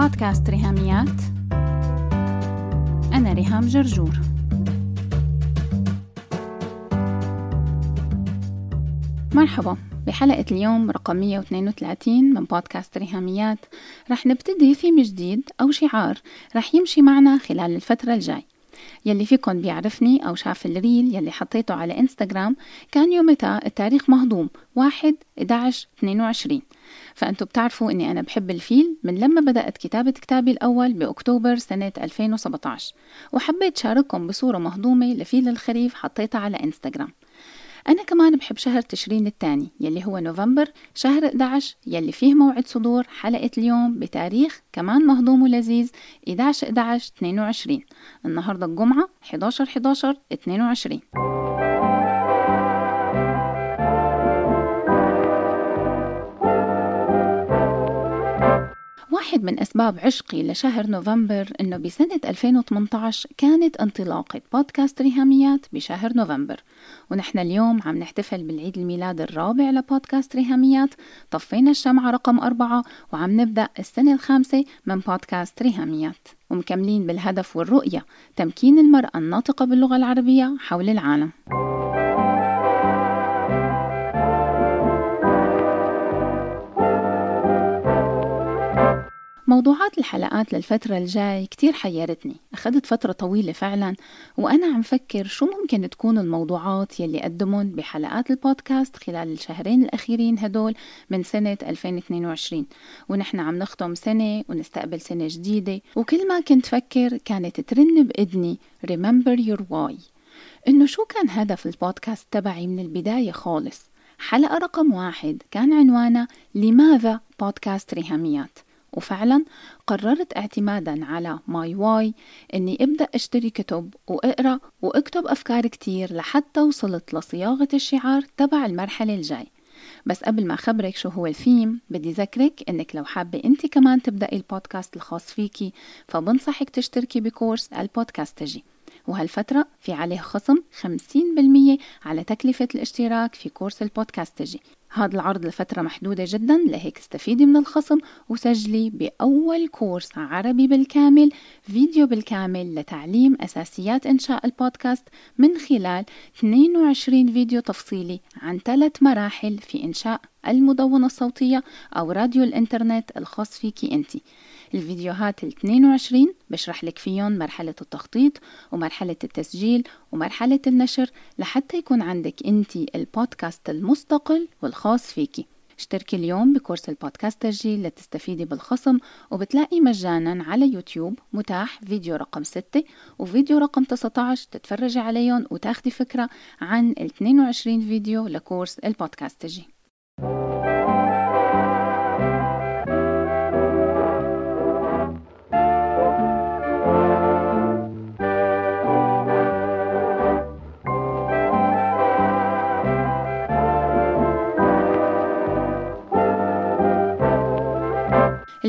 بودكاست ريهاميات. أنا ريهام جرجور. مرحبا. بحلقة اليوم رقم 132 من بودكاست ريهاميات. رح نبتدي ثيم جديد أو شعار رح يمشي معنا خلال الفترة الجاي. يلي فيكن بيعرفني أو شاف الريل يلي حطيته على إنستغرام كان يومتها التاريخ مهضوم 1 11 22 فأنتوا بتعرفوا أني أنا بحب الفيل من لما بدأت كتابة كتابي الأول بأكتوبر سنة 2017 وحبيت شارككم بصورة مهضومة لفيل الخريف حطيتها على إنستغرام. أنا كمان بحب شهر تشرين الثاني يلي هو نوفمبر شهر 11 يلي فيه موعد صدور حلقة اليوم بتاريخ كمان مهضوم ولذيذ 11 11 22 النهاردة الجمعة 11 11 22 واحد من أسباب عشقي لشهر نوفمبر إنه بسنة 2018 كانت انطلاقة بودكاست ريهاميات بشهر نوفمبر. ونحن اليوم عم نحتفل بالعيد الميلاد الرابع لبودكاست ريهاميات. طفينا الشمعة رقم أربعة وعم نبدأ السنة الخامسة من بودكاست ريهاميات. ومكملين بالهدف والرؤية تمكين المرأة الناطقة باللغة العربية حول العالم. موضوعات الحلقات للفترة الجاي كتير حيرتني. أخذت فترة طويلة فعلا وأنا عم فكر شو ممكن تكون الموضوعات يلي قدمون بحلقات البودكاست خلال الشهرين الأخيرين هدول من سنة 2022 ونحن عم نختم سنة ونستقبل سنة جديدة. وكل ما كنت فكر كانت ترن بإذني Remember Your Why إنه شو كان هدف البودكاست تبعي من البداية خالص؟ حلقة رقم واحد كان عنوانها لماذا بودكاست ريهاميات وفعلا قررت اعتمادا على my why إني أبدأ أشتري كتب وأقرأ وأكتب أفكار كتير لحتى وصلت لصياغة الشعار تبع المرحلة الجاي. بس قبل ما أخبرك شو هو الثيم بدي ذكرك إنك لو حابة أنت كمان تبدأي البودكاست الخاص فيكي فبنصحك تشتركي بكورس البودكاستجي وهالفترة في عليه خصم 50% على تكلفة الاشتراك في كورس البودكاستجي هذا العرض لفترة محدودة جدا لهيك استفيدي من الخصم وسجلي بأول كورس عربي بالكامل فيديو بالكامل لتعليم أساسيات إنشاء البودكاست من خلال 22 فيديو تفصيلي عن ثلاث مراحل في إنشاء المدونة الصوتية أو راديو الإنترنت الخاص فيكي أنتِ. الفيديوهات ال 22 بشرح لك فيهم مرحلة التخطيط ومرحلة التسجيل ومرحلة النشر لحتى يكون عندك انت البودكاست المستقل والخاص فيكي اشتركي اليوم بكورس البودكاست تسجيل لتستفيدي بالخصم وبتلاقي مجانا على يوتيوب متاح فيديو رقم 6 وفيديو رقم 19 تتفرجي عليهم وتاخدي فكرة عن ال 22 فيديو لكورس البودكاست تجي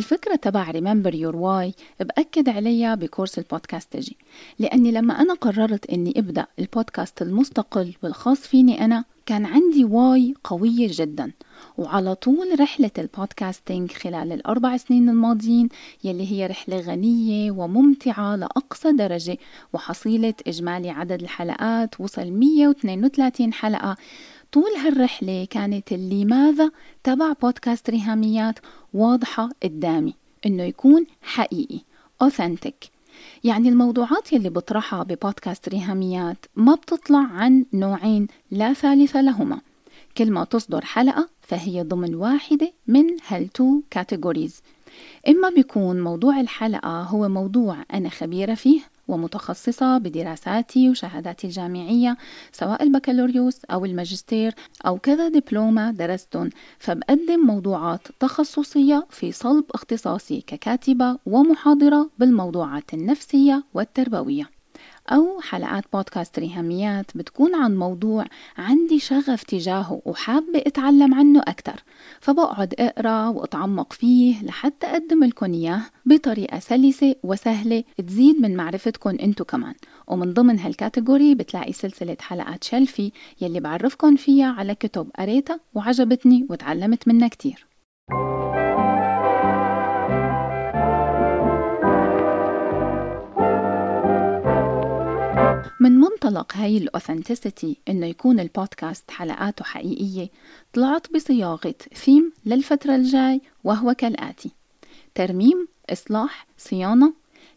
الفكرة تبع Remember Your Why بأكد عليها بكورس البودكاستجي لأني لما أنا قررت أني أبدأ البودكاست المستقل والخاص فيني أنا كان عندي why قوية جدا. وعلى طول رحلة ال podcasting خلال الأربع سنين الماضيين يلي هي رحلة غنية وممتعة لأقصى درجة وحصيلة إجمالي عدد الحلقات وصل 132 حلقة. طول هالرحلة كانت اللماذا تبع بودكاست ريهاميات واضحة قدامي إنه يكون حقيقي authentic. يعني الموضوعات يلي بطرحها ببودكاست ريهاميات ما بتطلع عن نوعين لا ثالث لهما. كل ما تصدر حلقة فهي ضمن واحدة من هالتو كاتيجوريز إما بيكون موضوع الحلقة هو موضوع أنا خبيرة فيه ومتخصصة بدراساتي وشهاداتي الجامعية سواء البكالوريوس أو الماجستير أو كذا دبلومة درستن. فبقدم موضوعات تخصصية في صلب اختصاصي ككاتبة ومحاضرة بالموضوعات النفسية والتربوية. أو حلقات بودكاست ريهاميات بتكون عن موضوع عندي شغف تجاهه وحابة أتعلم عنه أكثر فبقعد أقرأ وأتعمق فيه لحتى أقدم لكم إياه بطريقة سلسة وسهلة تزيد من معرفتكم أنتو كمان. ومن ضمن هالكاتيجوري بتلاقي سلسلة حلقات شلفي يلي بعرفكم فيها على كتب قريتها وعجبتني وتعلمت منها كتير. من منطلق هاي الأوثنتسيتي إنه يكون البودكاست حلقاته حقيقية طلعت بصياغة ثيم للفترة الجاي وهو كالآتي ترميم إصلاح صيانة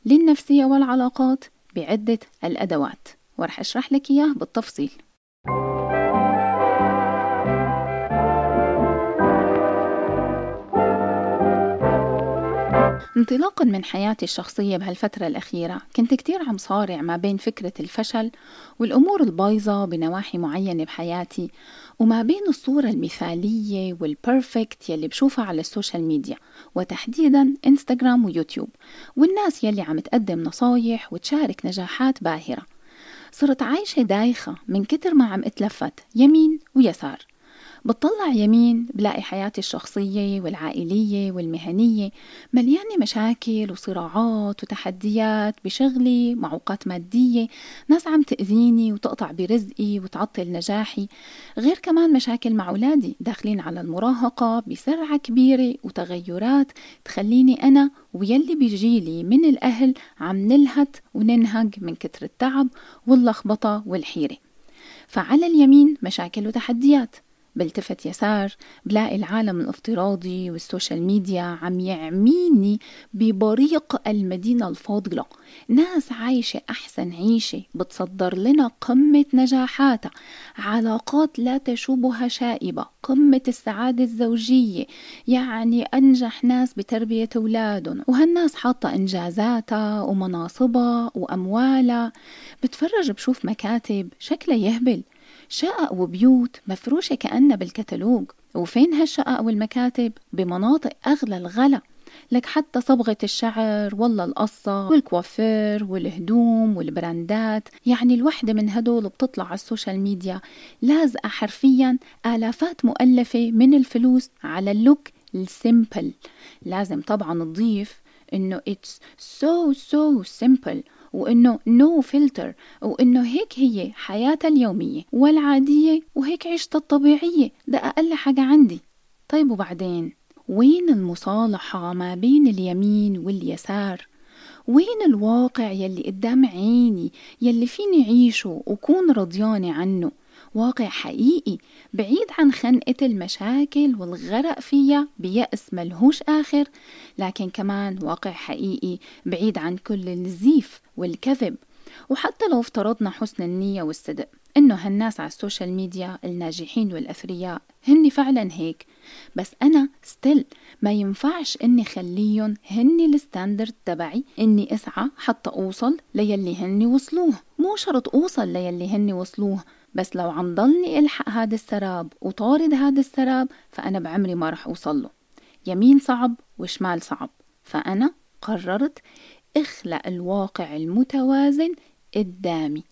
للنفسية والعلاقات بعدة الأدوات. ورح أشرح لك إياه بالتفصيل. انطلاقا من حياتي الشخصية بهالفترة الأخيرة كنت كتير عم صارع ما بين فكرة الفشل والأمور البايظة بنواحي معينة بحياتي وما بين الصورة المثالية وال perfect يلي بشوفها على ال social media وتحديدا إنستغرام ويوتيوب والناس يلي عم تقدم نصايح وتشارك نجاحات باهرة. صرت عايشة دايخة من كتر ما عم اتلفت يمين ويسار. بتطلع يمين بلاقي حياتي الشخصية والعائلية والمهنية مليانة مشاكل وصراعات وتحديات بشغلي معوقات مادية. ناس عم تأذيني وتقطع برزقي وتعطل نجاحي. غير كمان مشاكل مع أولادي داخلين على المراهقة بسرعة كبيرة وتغيرات تخليني أنا ويلي بيجيلي من الأهل عم نلهت وننهج من كتر التعب واللخبطة والحيرة. فعلى اليمين مشاكل وتحديات. بلتفت يسار بلاقي العالم الافتراضي وال social media عم يعميني ببريق المدينة الفاضلة. ناس عايشة أحسن عيشة بتصدر لنا قمة نجاحاتها. علاقات لا تشوبها شائبة قمة السعادة الزوجية. يعني أنجح ناس بتربية أولادهم وهالناس حاطة إنجازاتها ومناصبها وأموالها. بتفرج بشوف مكاتب شكلها يهبل. شقق وبيوت مفروشة كأنها بالكتالوج وفين هالشقق والمكاتب؟ بمناطق أغلى الغلا. لك حتى صبغة الشعر والله القصة والكوافير والهدوم والبراندات. يعني الوحدة من هدول بتطلع على ال social media. لازقة حرفيا آلافات مؤلفة من الفلوس على ال look ال simple. لازم طبعا نضيف إنه it's so so simple. وإنه no no filter وإنه هيك هي حياتها اليومية والعادية وهيك عيشتها الطبيعية. ده أقل حاجة عندي. طيب وبعدين؟ وين المصالحة ما بين اليمين واليسار؟ وين الواقع يلي قدام عيني يلي فيني عيشه وكون رضيانة عنه؟ واقع حقيقي بعيد عن خنقة المشاكل والغرق فيها بيأس ملهوش آخر لكن كمان واقع حقيقي بعيد عن كل الزيف والكذب. وحتى لو افترضنا حسن النية والصدق إنه هالناس على ال social media الناجحين والأثرياء هني فعلا هيك. بس أنا still ما ينفعش إني خليهم هني ال standard تبعي إني أسعى حتى أوصل ليلي هني وصلوه. مو شرط أوصل ليلي هني وصلوه. بس لو عم ضلني إلحق هذا السراب وطارد هذا السراب فأنا بعمري ما رح أوصل له يمين صعب وشمال صعب. فأنا قررت أخلق الواقع المتوازن قدامي.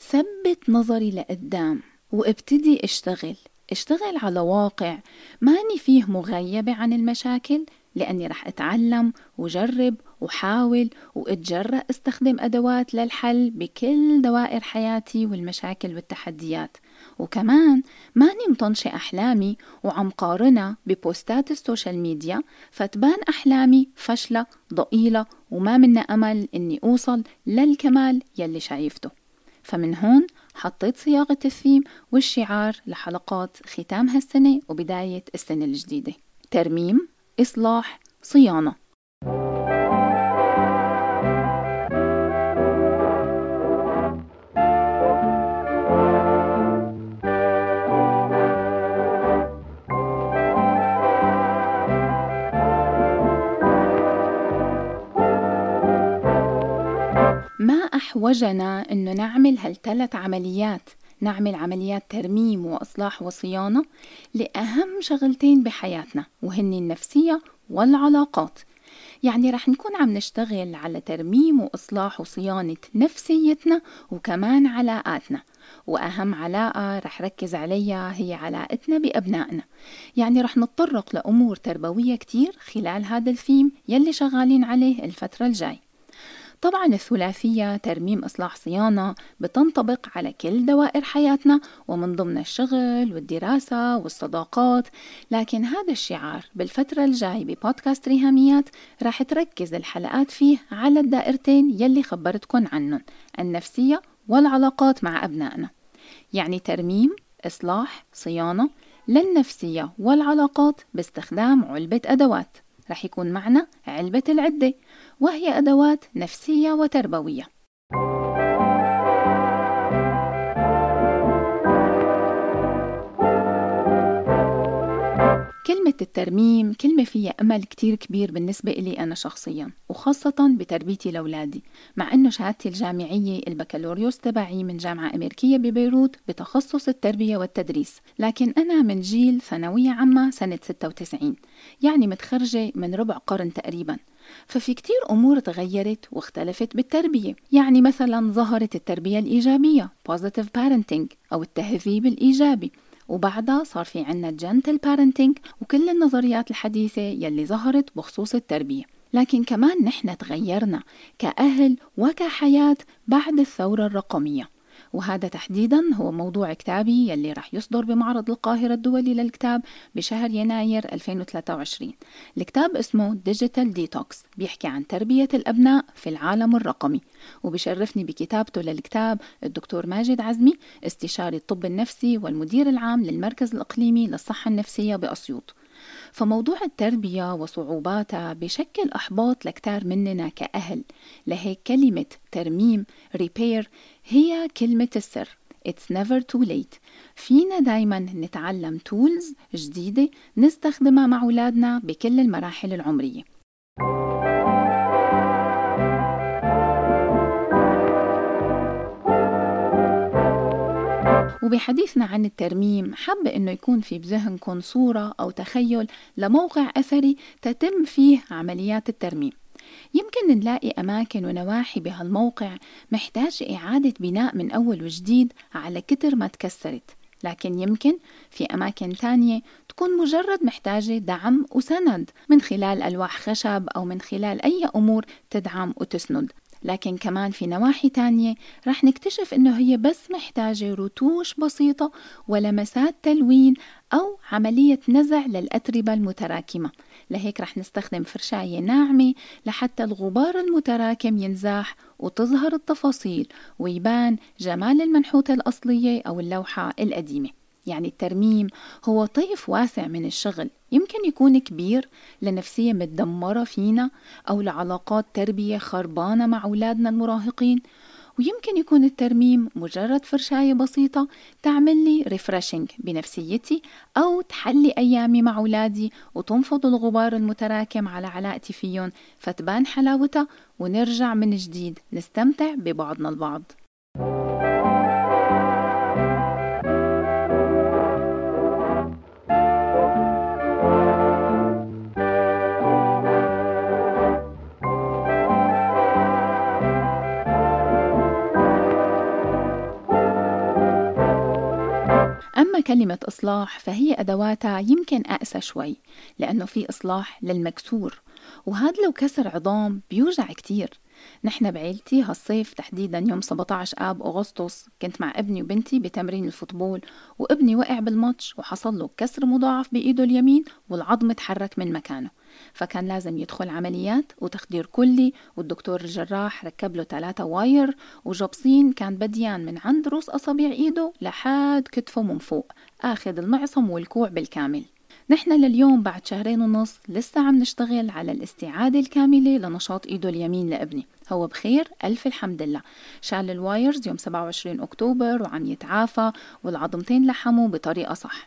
ثبت نظري لقدام وابتدي أشتغل. أشتغل على واقع ماني فيه مغيبة عن المشاكل لأني رح أتعلم وجرب وحاول واتجرأ استخدم أدوات للحل بكل دوائر حياتي والمشاكل والتحديات. وكمان ماني مطنشة أحلامي وعم قارنها ببوستات ال social media فتبان أحلامي فشلة ضئيلة وما منا أمل إني أوصل للكمال يلي شايفته. فمن هون حطيت صياغة الثيم والشعار لحلقات ختام هالسنة وبداية السنة الجديدة. ترميم إصلاح صيانة. أحوجنا إنه نعمل هالثلاث عمليات. نعمل عمليات ترميم وإصلاح وصيانة لأهم شغلتين بحياتنا وهن النفسية والعلاقات. يعني رح نكون عم نشتغل على ترميم وإصلاح وصيانة نفسيتنا وكمان علاقاتنا. وأهم علاقة رح ركز عليها هي علاقتنا بأبنائنا. يعني رح نتطرق لأمور تربوية كتير خلال هذا الثيم يلي شغالين عليه الفترة الجاي. طبعا الثلاثية ترميم إصلاح صيانة بتنطبق على كل دوائر حياتنا ومن ضمن الشغل والدراسة والصداقات. لكن هذا الشعار بالفترة الجاي ببودكاست ريهاميات راح تركز الحلقات فيه على الدائرتين يلي خبرتكن عنهم النفسية والعلاقات مع أبنائنا. يعني ترميم إصلاح صيانة للنفسية والعلاقات باستخدام علبة أدوات. رح يكون معنا علبة العدة. وهي أدوات نفسية وتربوية. كلمة الترميم كلمة فيها أمل كتير كبير بالنسبة إلي أنا شخصيا وخاصة بتربيتي لأولادي مع أنه شهادتي الجامعية البكالوريوس تبعي من جامعة أمريكية ببيروت بتخصص التربية والتدريس لكن أنا من جيل ثانوية عامة سنة 96 يعني متخرجة من ربع قرن تقريبا. ففي كتير أمور تغيرت واختلفت بالتربية. يعني مثلا ظهرت التربية الإيجابية positive parenting أو التهذيب الإيجابي. وبعدها صار في عنا الجنتل بارنتينج وكل النظريات الحديثة يلي ظهرت بخصوص التربية. لكن كمان نحن تغيرنا كأهل وكحياة بعد الثورة الرقمية. وهذا تحديدا هو موضوع كتابي يلي رح يصدر بمعرض القاهرة الدولي للكتاب بشهر يناير 2023 الكتاب اسمه Digital Detox بيحكي عن تربية الأبناء في العالم الرقمي. وبشرفني بكتابته للكتاب الدكتور ماجد عزمي استشاري الطب النفسي والمدير العام للمركز الإقليمي للصحة النفسية بأسيوط. فموضوع التربية وصعوباتها بشكل إحباط لكتار مننا كأهل. لهيك كلمة ترميم repair هي كلمة السر. It's never too late. فينا دايما نتعلم تولز جديدة نستخدمها مع أولادنا بكل المراحل العمرية. وبحديثنا عن الترميم حابة إنه يكون في بذهنكم صورة أو تخيل لموقع أثري تتم فيه عمليات الترميم. يمكن نلاقي أماكن ونواحي بهالموقع محتاج إعادة بناء من أول وجديد على كتر ما تكسرت. لكن يمكن في أماكن تانية تكون مجرد محتاجة دعم وسند من خلال ألواح خشب أو من خلال أي أمور تدعم وتسند. لكن كمان في نواحي تانية رح نكتشف إنه هي بس محتاجة رتوش بسيطة ولمسات تلوين أو عملية نزع للأتربة المتراكمة. لهيك رح نستخدم فرشاية ناعمة لحتى الغبار المتراكم ينزاح وتظهر التفاصيل ويبان جمال المنحوتة الأصلية أو اللوحة القديمة. يعني الترميم هو طيف واسع من الشغل يمكن يكون كبير لنفسية متدمرة فينا أو لعلاقات تربية خربانة مع أولادنا المراهقين ويمكن يكون الترميم مجرد فرشاية بسيطة تعمل لي refreshing بنفسيتي أو تحلي أيامي مع أولادي وتنفض الغبار المتراكم على علاقتي فيهم فتبان حلاوتها ونرجع من جديد نستمتع ببعضنا البعض. أما كلمة إصلاح فهي أدواتها يمكن أقسى شوي لأنه في إصلاح للمكسور وهذا لو كسر عظام بيوجع كتير. نحن بعيلتي هالصيف تحديدا يوم 17 آب أغسطس كنت مع ابني وبنتي بتمرين ال football وابني وقع بالماتش وحصل له كسر مضاعف بإيده اليمين والعظم تحرك من مكانه. فكان لازم يدخل عمليات وتخدير كلي والدكتور الجراح ركب له ثلاثة wire وجبصين كان بديان من عند رؤوس أصابع إيده لحد كتفه من فوق آخذ المعصم والكوع بالكامل. نحن لليوم بعد شهرين ونص لسه عم نشتغل على الاستعادة الكاملة لنشاط إيده اليمين لابني. هو بخير ألف الحمد لله. شال الوايرز يوم 27 أكتوبر وعم يتعافى والعظمتين لحموا بطريقة صح.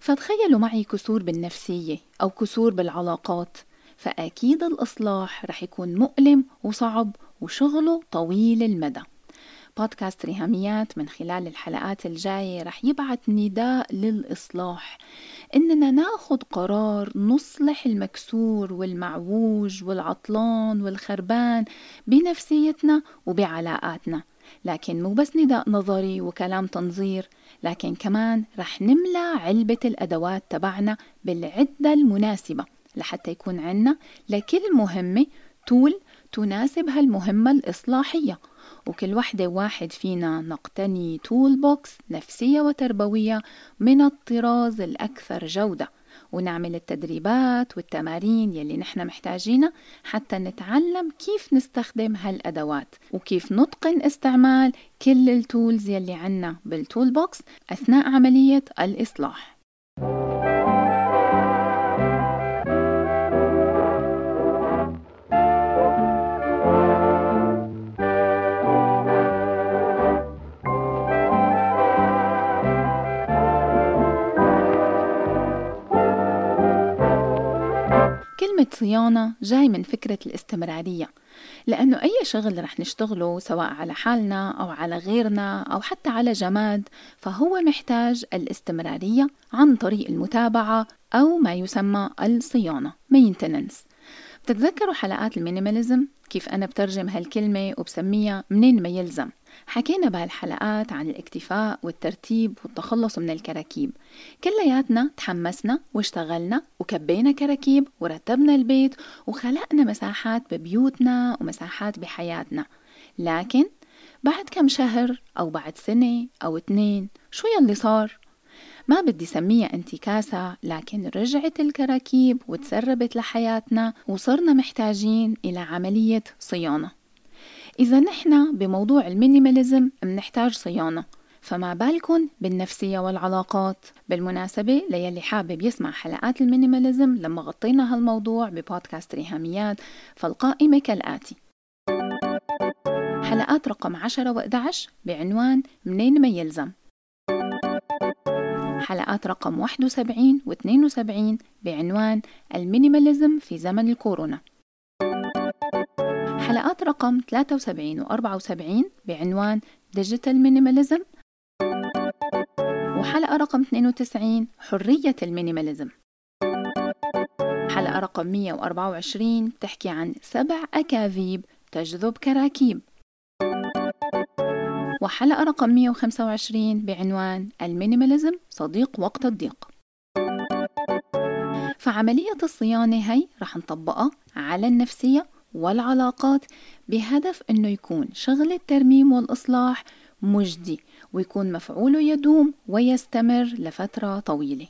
فتخيلوا معي كسور بالنفسية أو كسور بالعلاقات فأكيد الإصلاح رح يكون مؤلم وصعب وشغله طويل المدى. بودكاست ريهاميات من خلال الحلقات الجاية رح يبعث نداء للإصلاح. إننا ناخد قرار نصلح المكسور والمعوج والعطلان والخربان بنفسيتنا وبعلاقاتنا. لكن مو بس نداء نظري وكلام تنظير لكن كمان رح نملى علبة الأدوات تبعنا بالعدة المناسبة لحتى يكون عنا لكل مهمة tool تناسب هالمهمة الإصلاحية. وكل وحدة واحد فينا نقتني toolbox نفسية وتربوية من الطراز الأكثر جودة. ونعمل التدريبات والتمارين يلي نحن محتاجينها حتى نتعلم كيف نستخدم هالأدوات وكيف نتقن استعمال كل ال tools يلي عنا بال toolbox أثناء عملية الإصلاح. كلمة صيانة جاي من فكرة الاستمرارية لأنه أي شغل رح نشتغله سواء على حالنا أو على غيرنا أو حتى على جماد فهو محتاج الاستمرارية عن طريق المتابعة أو ما يسمى الصيانة maintenance. بتتذكروا حلقات المينيماليزم؟ كيف أنا بترجم هالكلمة وبسميها منين ما يلزم. حكينا بهالحلقات عن الاكتفاء والترتيب والتخلص من الكراكيب. كلياتنا تحمسنا واشتغلنا وكبينا كراكيب ورتبنا البيت وخلقنا مساحات ببيوتنا ومساحات بحياتنا. لكن بعد كم شهر أو بعد سنة أو اتنين شو يلي صار؟ ما بدي سميها انتكاسة لكن رجعت الكراكيب وتسربت لحياتنا وصرنا محتاجين إلى عملية صيانة. إذا نحن بموضوع المينيماليزم منحتاج صيانة فما بالكن بالنفسية والعلاقات. بالمناسبة ليلي حابب يسمع حلقات ال minimalism لما غطينا هالموضوع ببودكاست ريهاميات فالقائمة كالآتي. حلقات رقم 10 و11 بعنوان minimalism. حلقات رقم 71 و 72 بعنوان ال minimalism في زمن الكورونا. حلقات رقم 73 و 74 بعنوان digital minimalism وحلقة رقم 92 حرية ال minimalism. حلقة رقم 124 بتحكي عن سبع أكاذيب تجذب كراكيب. وحلقة رقم 125 بعنوان ال minimalism صديق وقت الضيق. فعملية الصيانة هي رح نطبقها على النفسية والعلاقات بهدف أنه يكون شغل الترميم والإصلاح مجدي ويكون مفعوله يدوم ويستمر لفترة طويلة.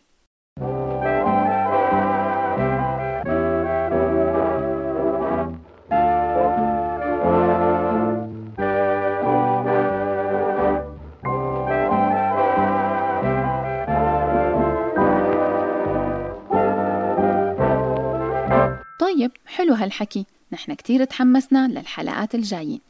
طيب حلو هالحكي. نحن كتير تحمسنا للحلقات الجايين.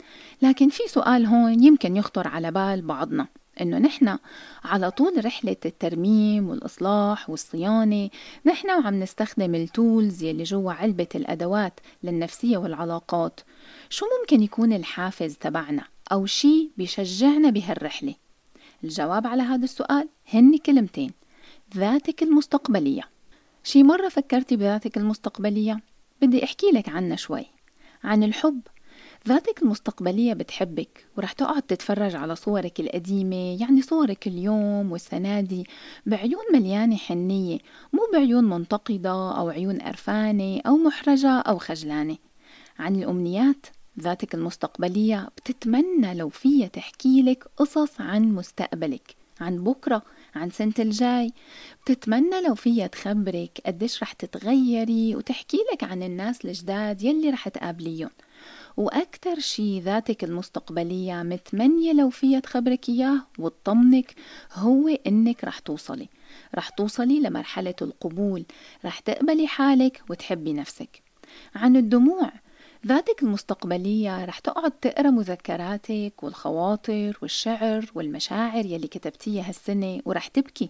لكن في سؤال هون يمكن يخطر على بال بعضنا إنه نحن على طول رحلة الترميم والإصلاح والصيانة نحن وعم نستخدم التولز يلي جوا علبة الأدوات للنفسية والعلاقات. شو ممكن يكون الحافز تبعنا أو شي بيشجعنا بهالرحلة؟ الجواب على هذا السؤال هن كلمتين ذاتك المستقبلية. شي مرة فكرتي بذاتك المستقبلية؟ بدي أحكي لك عنها شوي. عن الحب. ذاتك المستقبلية بتحبك ورح تقعد تتفرج على صورك القديمة يعني صورك اليوم والسنة دي بعيون مليانة حنية مو بعيون منتقدة أو عيون قرفانة أو محرجة أو خجلانة. عن الأمنيات ذاتك المستقبلية بتتمنى لو فيها تحكي لك قصص عن مستقبلك. عن بكرة عن سنة الجاي. بتتمنى لو فيها تخبرك قديش رح تتغيري وتحكي لك عن الناس الجداد يلي رح تقابليهم. وأكتر شي ذاتك المستقبلية متمنية لو فيها تخبرك إياه وتطمنك هو إنك رح توصلي. رح توصلي لمرحلة القبول. رح تقبلي حالك وتحبي نفسك. عن الدموع ذاتك المستقبلية رح تقعد تقرأ مذكراتك والخواطر والشعر والمشاعر يلي كتبتيها هالسنة ورح تبكي.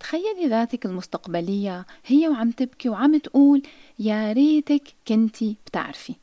تخيلي ذاتك المستقبلية هي وعم تبكي وعم تقول يا ريتك كنتي بتعرفي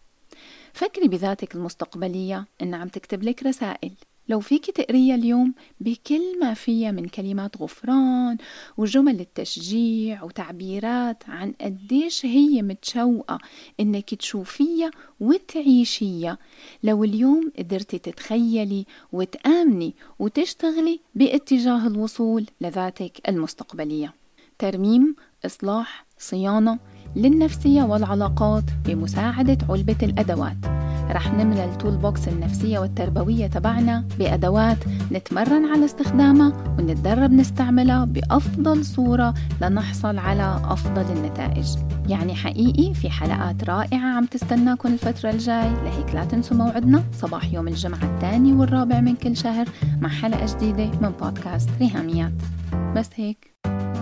فكري بذاتك المستقبلية إن عم تكتب لك رسائل. لو فيك تقريها اليوم بكل ما فيها من كلمات غفران وجمل التشجيع وتعبيرات عن قديش هي متشوقة إنك تشوفيها وتعيشيها. لو اليوم قدرتي تتخيلي وتآمني وتشتغلي باتجاه الوصول لذاتك المستقبلية. ترميم إصلاح صيانة للنفسية والعلاقات بمساعدة علبة الأدوات. رح نملى التول بوكس النفسية والتربوية تبعنا بأدوات نتمرن على استخدامها ونتدرب نستعملها بأفضل صورة لنحصل على أفضل النتائج. يعني حقيقي في حلقات رائعة عم تستناكم الفترة الجاي. لهيك لا تنسوا موعدنا صباح يوم الجمعة الثاني والرابع من كل شهر مع حلقة جديدة من بودكاست ريهاميات. بس هيك.